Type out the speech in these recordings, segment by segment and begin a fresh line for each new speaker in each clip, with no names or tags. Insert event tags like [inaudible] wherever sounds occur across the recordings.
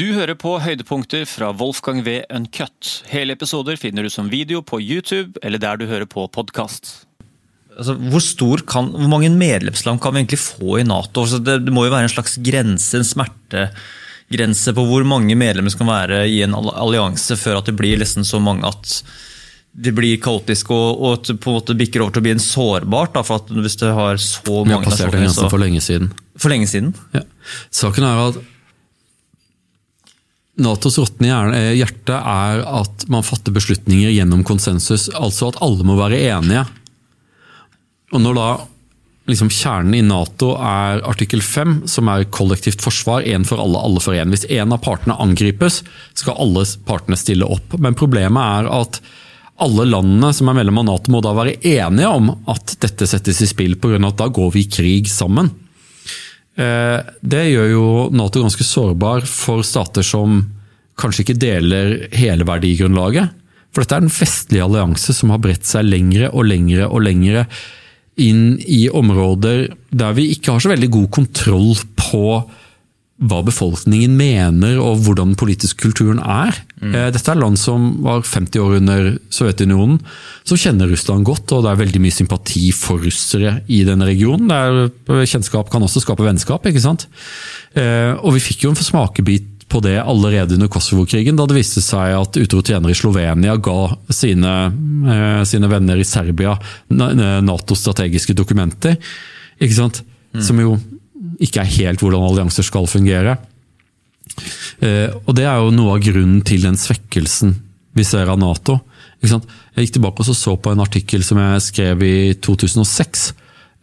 Du hører på høydepunkter fra Wolfgang V. Uncut. Hele episoder finner du som video på YouTube eller der du hører på podkast.
Altså, hvor, stor kan, hvor mange medlemsland kan vi egentlig få i Nato? Altså, det, det, må jo være en slags grense, en smertegrense på hvor mange medlemmer som kan være i en allianse før at det blir nesten så mange at det blir kaotisk og, og på en måte bikker over til å bli en sårbart. Da, for at hvis det har så mange
Vi har passert den grensen for lenge siden.
For lenge siden?
Ja. Saken er at Natos råtne eh, hjerte er at man fatter beslutninger gjennom konsensus. Altså at alle må være enige. Og når da liksom kjernen i Nato er artikkel 5, som er kollektivt forsvar, én for alle, alle for én. Hvis én av partene angripes, skal alle partene stille opp. Men problemet er at alle landene som er medlem av Nato må da være enige om at dette settes i spill, pga. at da går vi i krig sammen. Eh, det gjør jo Nato ganske sårbar for stater som kanskje ikke deler hele verdigrunnlaget. For dette er den vestlige allianse som har bredt seg lengre og lengre og lengre inn i områder der vi ikke har så veldig god kontroll på hva befolkningen mener og hvordan den politiske kulturen er. Mm. Eh, dette er land som var 50 år under Sovjetunionen, som kjenner Russland godt, og det er veldig mye sympati for russere i denne regionen. Der eh, kjennskap kan også skape vennskap, ikke sant. Eh, og vi fikk jo en smakebit på det allerede under Kosovo-krigen, da det viste seg at utro tjenere i Slovenia ga sine, sine venner i Serbia Natos strategiske dokumenter. Ikke sant? Mm. Som jo ikke er helt hvordan allianser skal fungere. Eh, og Det er jo noe av grunnen til den svekkelsen vi ser av Nato. Jeg gikk tilbake og så på en artikkel som jeg skrev i 2006.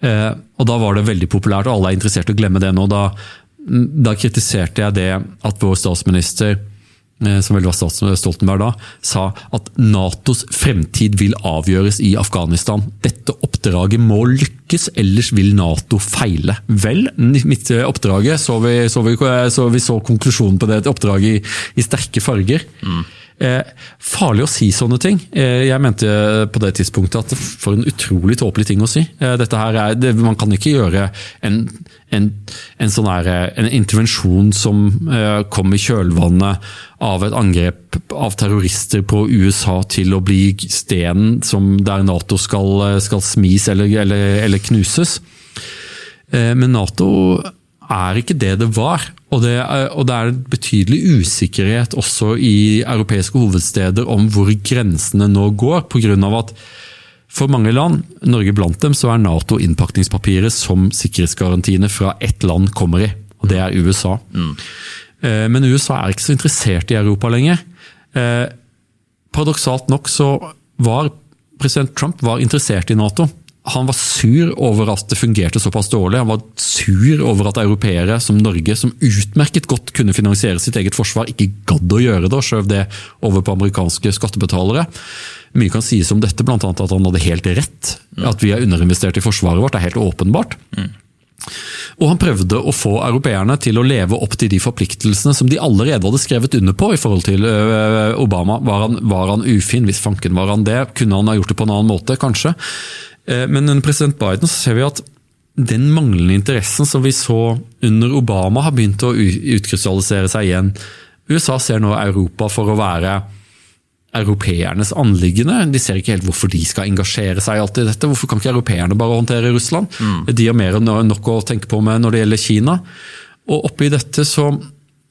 Eh, og Da var det veldig populært, og alle er interessert i å glemme det nå. Da, da kritiserte jeg det at vår statsminister som vel var statsminister Stoltenberg da, sa at Natos fremtid vil avgjøres i Afghanistan. Dette oppdraget må lykkes, ellers vil Nato feile. Vel, midt i oppdraget så vi så, vi, så, vi så konklusjonen på det oppdraget i, i sterke farger. Mm. Eh, farlig å si sånne ting. Eh, jeg mente på det tidspunktet at for en utrolig tåpelig ting å si. Eh, dette her er, det, Man kan ikke gjøre en, en, en, sånn her, en intervensjon som eh, kom i kjølvannet av et angrep av terrorister på USA til å bli stenen som der Nato skal, skal smis eller, eller, eller knuses. Eh, men Nato er ikke det det var. Og det, er, og det er betydelig usikkerhet også i europeiske hovedsteder om hvor grensene nå går, pga. at for mange land, Norge blant dem, så er Nato innpakningspapiret som sikkerhetsgarantiene fra ett land kommer i, og det er USA. Mm. Eh, men USA er ikke så interessert i Europa lenger. Eh, paradoksalt nok så var president Trump var interessert i Nato han var sur over at det fungerte såpass dårlig. Han var sur over at europeere som Norge, som utmerket godt kunne finansiere sitt eget forsvar, ikke gadd å gjøre det og skjøv det over på amerikanske skattebetalere. Mye kan sies om dette, bl.a. at han hadde helt rett. At vi er underinvestert i forsvaret vårt, er helt åpenbart. Og han prøvde å få europeerne til å leve opp til de forpliktelsene som de allerede hadde skrevet under på i forhold til Obama. Var han, var han ufin? Hvis fanken var han det? Kunne han ha gjort det på en annen måte, kanskje? Eh, men under president Biden så ser vi at den manglende interessen som vi så under Obama, har begynt å utkrystallisere seg igjen. USA ser nå Europa for å være europeernes anliggende. De ser ikke helt hvorfor de skal engasjere seg i dette. Hvorfor kan ikke europeerne bare håndtere Russland? Mm. De har mer enn nok å tenke på med når det gjelder Kina. Og oppi dette så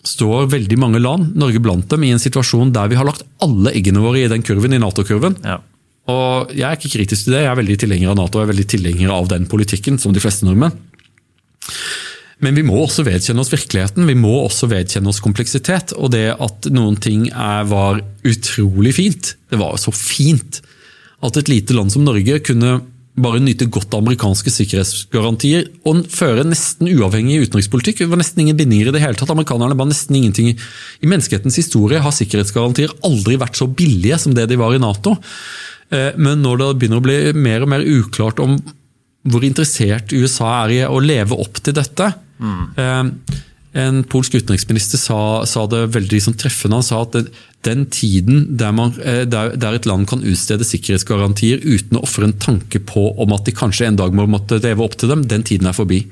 står veldig mange land, Norge blant dem, i en situasjon der vi har lagt alle eggene våre i den kurven, i Nato-kurven. Ja. Og Jeg er ikke kritisk til det, jeg er veldig tilhenger av Nato jeg er veldig tilhenger av den politikken, som de fleste nordmenn. Men vi må også vedkjenne oss virkeligheten, vi må også vedkjenne oss kompleksitet. Og det at noen ting er, var utrolig fint, det var så fint at et lite land som Norge kunne bare nyte godt av amerikanske sikkerhetsgarantier og føre nesten uavhengig utenrikspolitikk. Det var nesten ingen bindinger i det hele tatt. Amerikanerne var nesten ingenting. I menneskehetens historie har sikkerhetsgarantier aldri vært så billige som det de var i Nato. Eh, men når det begynner å bli mer og mer uklart om hvor interessert USA er i å leve opp til dette mm. En polsk utenriksminister sa, sa det veldig sånn treffende. Han sa at den, den tiden der, man, eh, der, der, et land kan utstede sikkerhetsgarantier uten å ofre en tanke på om at de kanskje en dag må måtte leve opp til dem, den tiden er forbi.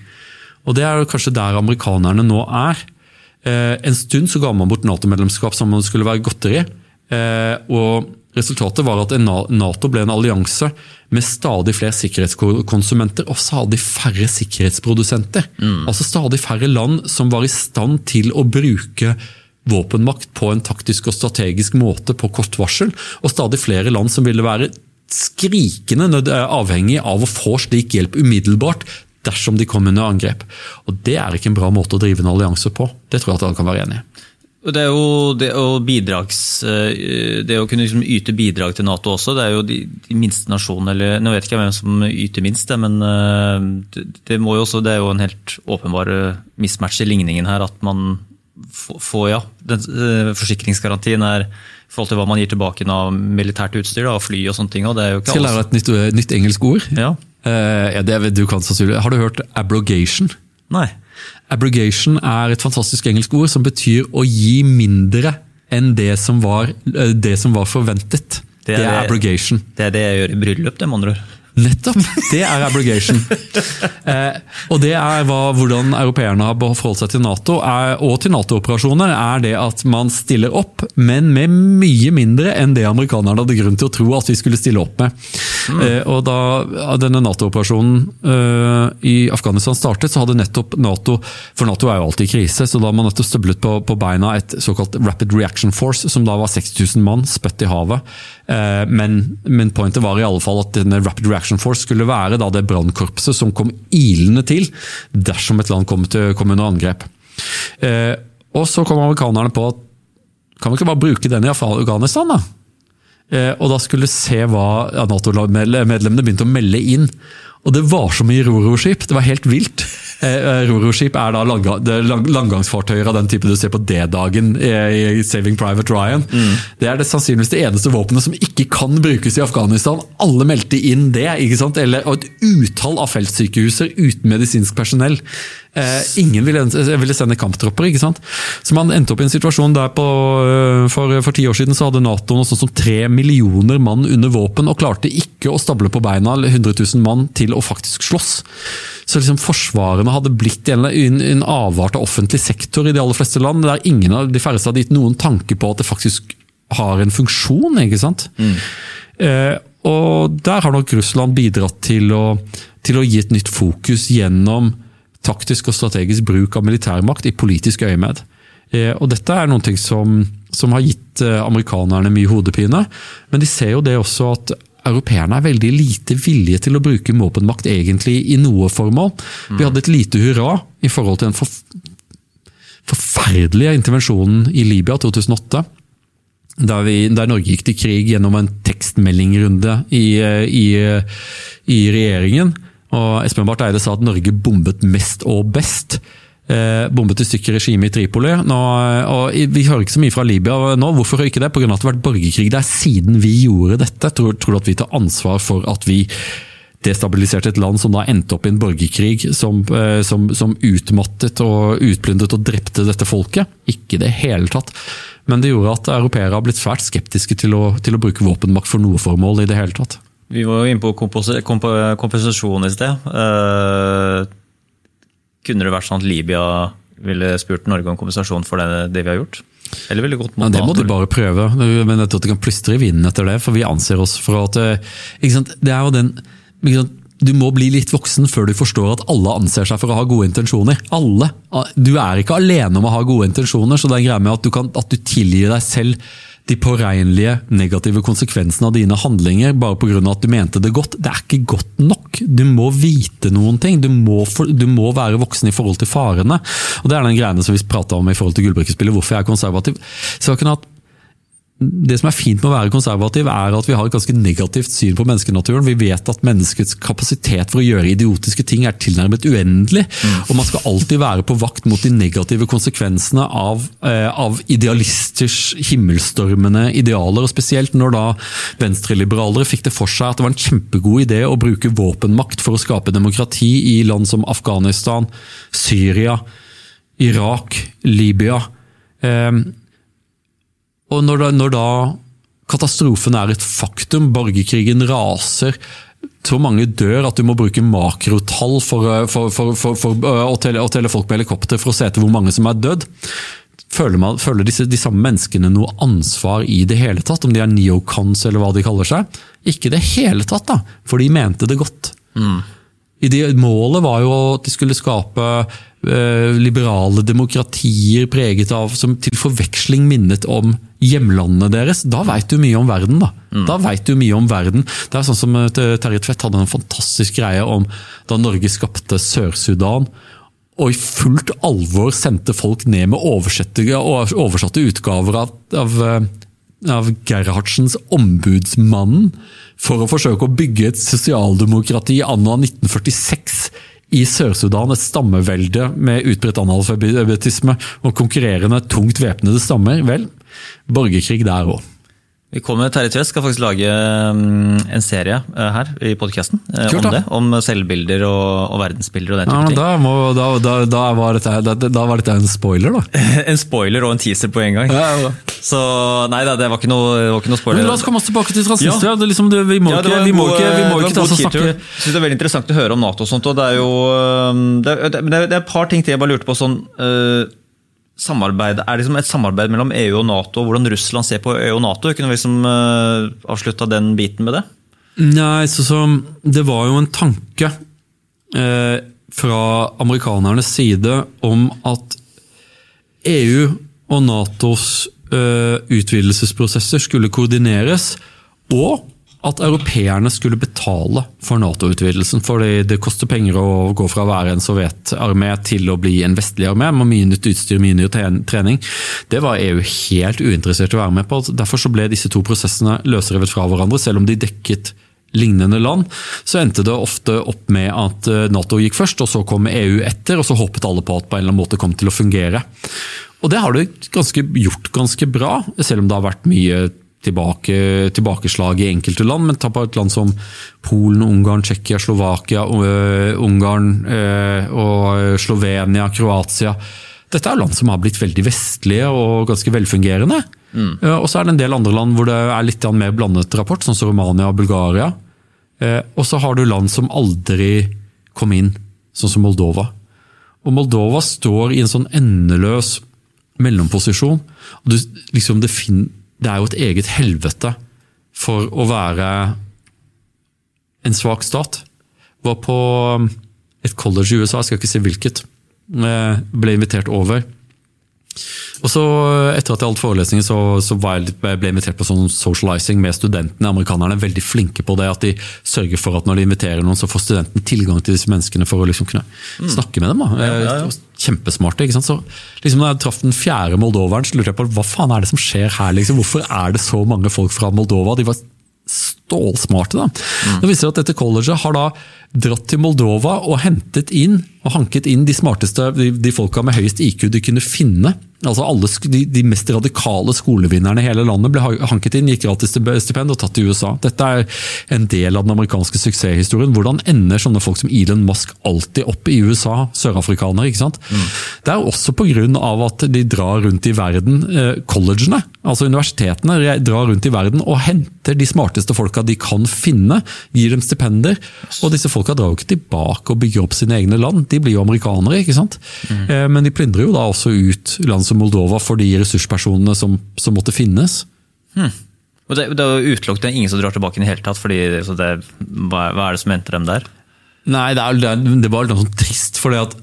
Og Det er kanskje der amerikanerne nå er. En stund så ga man bort Nato-medlemskap som om det skulle være godteri. Og Resultatet var at Nato ble en allianse med stadig flere sikkerhetskonsumenter og stadig færre sikkerhetsprodusenter. Mm. Altså stadig færre land som var i stand til å bruke våpenmakt på en taktisk og strategisk måte på kort varsel, og stadig flere land som ville være skrikende avhengig av å få slik hjelp umiddelbart dersom de kom under angrep. Og Det er ikke en bra måte å drive en allianse på. Det tror jeg at alle kan være enig i.
Det er jo det å, bidrags, eh, det å kunne liksom yte bidrag til Nato også. Det er jo de, de, minste nasjonene eller Nå vet ikke jeg hvem som yter minst, men eh, det, det, må jo også, det er jo en helt åpenbar eh, mismatch i ligningen her. At man får ja, den, forsikringsgarantien er i forhold til hva man gir tilbake av militært utstyr da, fly og sånne ting. Og det er jo ikke
Skal jeg lære et nytt, nytt engelsk ord?
Ja.
Uh, ja, det du kan sannsynlig. Har du hørt abrogation?
Nei.
Abrogation er et fantastisk engelsk ord som betyr å gi mindre enn det som var, eh, det som var forventet. Det er, det er abrogation.
Det er det jeg gjør i bryllup, det, med andre ord.
Nettopp! Det er abrogation. [laughs] Eh, og det er hva, hvordan europeerne har forholdt seg til Nato er, og til Nato-operasjoner, er det at man stiller opp, men med mye mindre enn det amerikanerne hadde grunn til å tro at vi skulle stille opp med. Mm. Eh, og Da denne Nato-operasjonen eh, i Afghanistan startet, så hadde nettopp Nato For Nato er jo alltid i krise, så da har man nettopp støblet på, på, beina et såkalt Rapid Reaction Force, som da var 6000 mann spøtt i havet. Eh, men, men pointet var i alle fall at denne Rapid Reaction Force skulle være det brannkorpset som kom ilende til dersom et land kom, til, kom under angrep. Eh, og så kom amerikanerne på at kan vi ikke bare bruke den i Afghanistan, da? Eh, og da skulle se hva Nato-medlemmene begynte å melde inn. Og det var så mye roroskip, det var helt vilt. Eh, eh Roroskip er da lang, langgangsfartøyer av den type du ser på D-dagen i Saving Private Ryan. Mm. Det er det sannsynligvis det eneste våpenet som ikke kan brukes i Afghanistan. Alle meldte inn det. ikke sant? Eller, og et utall av feltsykehuser uten medisinsk personell. Eh, ingen ville, ville, sende kamptropper. ikke sant? Så man endte opp i en situasjon der på, eh, for, for ti år siden så hadde Nato noe sånt som tre millioner mann under våpen, og klarte ikke å stable på beina 100 000 mann til å faktisk slåss. Så liksom Forsvarene hadde blitt en, en avart av offentlig sektor i de aller fleste land, der ingen av de færreste hadde gitt noen tanke på at det faktisk har en funksjon. ikke sant? Mm. Eh, og Der har nok Russland bidratt til å, til å gi et nytt fokus gjennom taktisk og strategisk bruk av militærmakt i politisk øyemed. Eh, og dette er noe som, som har gitt eh, amerikanerne mye hodepine, men de ser jo det også at europeerne er veldig lite villige til å bruke våpenmakt egentlig i noe formål. Vi hadde et lite hurra i forhold til den for, forferdelige intervensjonen i Libya 2008. Der, vi, der, Norge gikk til krig gjennom en tekstmeldingrunde i, eh, i, i regjeringen. Og Espen Barth Eide sa at Norge bombet mest og best. Eh, bombet i stykker regimet i Tripoli. Nå, og Vi hører ikke så mye fra Libya nå. Hvorfor ikke det? Pga. at det har vært borgerkrig der siden vi gjorde dette. Tror, tror du at vi tar ansvar for at vi destabiliserte et land som da endte opp i en borgerkrig som, eh, som, som utmattet og utplyndret og drepte dette folket? Ikke i det hele tatt. Men det gjorde at europeere har blitt svært skeptiske til å, til å bruke våpenmakt for noe formål i det hele tatt.
Vi var jo inne på kompensasjon i sted. Uh, kunne det vært sånn at Libya ville spurt Norge om kompensasjon for det, det vi har gjort? Eller ville gått
mot ja, Det må du bare prøve, men jeg tror de kan plystre i vinden etter det. For vi anser oss for at eh, Det er jo den du må bli litt voksen før du forstår at alle anser seg for å ha gode intensjoner. Alle. Du er ikke alene om å ha gode intensjoner, så det er en greie med at du, kan, at du tilgir deg selv de påregnelige negative konsekvensene av dine handlinger bare pga. at du mente det godt. Det er ikke godt nok. Du må vite noen ting. Du må, for, du må være voksen i forhold til farene. Og Det er den greiene som vi prata om i forhold til gullbrikkespillet, hvorfor jeg er konservativ. Så jeg kunne hatt det som er fint med å være konservativ, er at vi har et ganske negativt syn på menneskenaturen. Vi vet at menneskets kapasitet for å gjøre idiotiske ting er tilnærmet uendelig. Mm. Og man skal alltid være på vakt mot de negative konsekvensene av, eh, av idealisters himmelstormende idealer. og Spesielt når da venstreliberalere fikk det for seg at det var en kjempegod idé å bruke våpenmakt for å skape demokrati i land som Afghanistan, Syria, Irak, Libya. Eh, og når da, når da katastrofen er et faktum, borgerkrigen raser, så mange dør at du må bruke makrotall for, eh, for, for, for, for å, telle, å, telle, folk på helikopter for å se etter hvor mange som er dødd. Føler, man, føler disse, de samme menneskene noe ansvar i det hele tatt? Om de er neocons eller hva de kaller seg? Ikke i det hele tatt, da, for de mente det godt. Mm. Målet var jo at de skulle skape Eh, liberale demokratier preget av, som til forveksling minnet om hjemlandene deres. Da veit du mye om verden. Da mm. Da vet du mye om verden. Det er sånn som eh, Terje Tvedt hadde en fantastisk greie om da Norge skapte Sør-Sudan. Og i fullt alvor sendte folk ned med oversatte, oversatte utgaver av, av, eh, av Gerhardsens 'Ombudsmannen' for å forsøke å bygge et sosialdemokrati anno 1946 i Sør-Sudan et stammevelde med utbredt analfabetisme og konkurrerende tungt væpnede stammer. Vel, borgerkrig der òg.
Vi kommer, Terje Tvedt skal faktisk lage mm, en serie eh, her i podkasten eh, om det. Om selvbilder og, og verdensbilder og den type
ja, ting. Da, må, da, da, da, var dette, da, var dette, en spoiler, da. [laughs]
en spoiler og en teaser på en gang. Ja, ja. Så nei da, det var ikke noe, var ikke noe spoiler.
Men la oss komme oss tilbake til transnistria. Liksom, vi må ikke, vi må ikke, vi må ikke ta oss og snakke Jeg
synes Det er veldig interessant å høre om Nato og sånt. og Det er jo det, det, det er et par ting til jeg bare lurte på. sånn, uh, samarbeid, Er liksom et samarbeid mellom EU og Nato, og hvordan Russland ser på EU og Nato? Kunne vi liksom, uh, avslutta den biten med det?
Nei, så, så Det var jo en tanke eh, fra amerikanernes side om at EU og Natos eh, utvidelsesprosesser skulle koordineres, og at europeerne skulle betale for Nato-utvidelsen. Fordi det koster penger å gå fra å være en sovjetarmé til å bli en vestlig armé med mye nytt utstyr mye ny trening. Det var EU helt uinteressert i å være med på. Derfor så ble disse to prosessene løsrevet fra hverandre, selv om de dekket lignende land, så endte det ofte opp med at eh, Nato gikk først, og så kom EU etter, og så håpet alle på at på en eller annen måte kom til å fungere. Og det har det ganske, gjort ganske bra, selv om det har vært mye tilbake, tilbakeslag i enkelte land, men ta på et land som Polen, Ungarn, Tsjekkia, Slovakia, uh, Ungarn uh, og Slovenia, Kroatia. Dette er land som har blitt veldig vestlige og ganske velfungerende. Mm. Uh, og så er det en del andre land hvor det er litt mer blandet rapport, sånn som Romania og Bulgaria. Og så har du land som aldri kom inn, sånn som Moldova. Og Moldova står i en sånn endeløs mellomposisjon. og du, liksom det finner det er jo et eget helvete for å være en svak stat. Var på um, et college i USA, jeg skal ikke si hvilket, eh, ble invitert over. Og så Etter at jeg holdt forelesninger, så, så jeg, ble jeg invitert på sånn socializing med studentene. Amerikanerne er veldig flinke på det. At de sørger for at når de inviterer noen, så får studenten tilgang til disse menneskene for å liksom kunne mm. snakke med dem. Ja, ja, ja. Kjempesmarte. ikke sant? Så liksom når jeg traff den fjerde moldoveren, så lurte jeg på hva faen er det som skjer her? liksom? Hvorfor er det så mange folk fra Moldova? De var stålsmarte. da. Mm. Det viser at dette colleget har da dratt til Moldova og hentet inn og hanket inn de smarteste, de, de folka med høyest IQ de kunne finne Altså alle de, de, mest radikale skolevinnerne i hele landet ble hanket inn, gikk gratis stipend og tatt til USA. Dette er en del av den amerikanske suksesshistorien. Hvordan ender sånne folk som Elon Musk alltid opp i USA? Sørafrikanere, ikke sant? Mm. Det er også pga. at de drar rundt i verden, eh, collegene, altså universitetene, drar rundt i verden og henter de smarteste folka de kan finne, gir dem stipender. Og disse folka drar jo ikke tilbake og bygger opp sine egne land, de blir jo amerikanere, ikke sant? Mm. Eh, men de plyndrer jo da også ut land som Moldova for de ressurspersonene som, som måtte finnes.
Mm. Og det, det er utelukket ingen som drar tilbake i det hele tatt. fordi det, hva, er det som endte dem der?
Nei, det, er, det var litt sånn trist. fordi at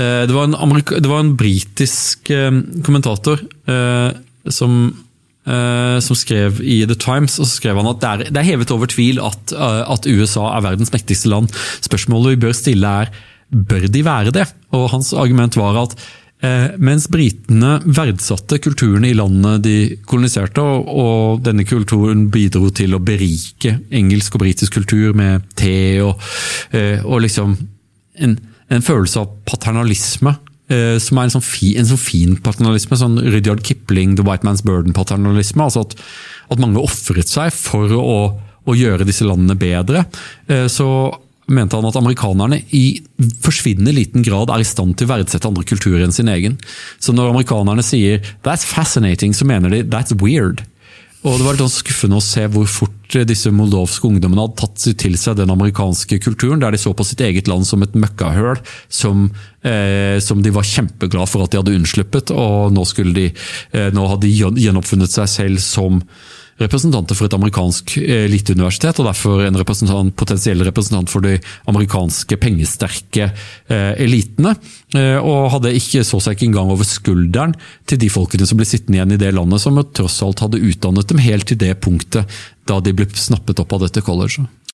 eh, Det var en, Amerika, det var en britisk eh, kommentator eh, som, som skrev i The Times og så skrev han at det er, det er hevet over tvil at, eh, at USA er verdens mektigste land. Spørsmålet vi bør stille er bør de være det? Og Hans argument var at Eh, mens britene verdsatte kulturen i landet de koloniserte, og, denne kulturen bidro til å berike engelsk og britisk kultur med te og, eh, og liksom en, en, følelse av paternalisme. Eh, som er en sånn, fi, en sånn fin paternalisme, sånn Rudyard Kipling, The White Man's Burden-paternalisme. altså at, at, mange ofret seg for å, å, gjøre disse landene bedre. Så mente han at amerikanerne i forsvinnende liten grad er i stand til å verdsette andre kulturer enn sin egen. Så når amerikanerne sier 'that's fascinating', så mener de 'that's weird'. Og det var litt skuffende å se hvor fort disse moldovske ungdommene hadde tatt til seg den amerikanske kulturen, der de så på sitt eget land som et møkkahøl som, eh, som de var kjempeglad for at de hadde unnsluppet. Og nå, de, eh, nå hadde de gjenoppfunnet seg selv som representanter for et amerikansk eliteuniversitet, og derfor en representant, potensiell representant for de amerikanske pengesterke eh, elitene. Eh, og hadde ikke så seg ikke engang over skulderen til de folkene som ble sittende igjen i det landet, som tross alt hadde utdannet dem helt til det punktet da de ble snappet opp av dette colleget.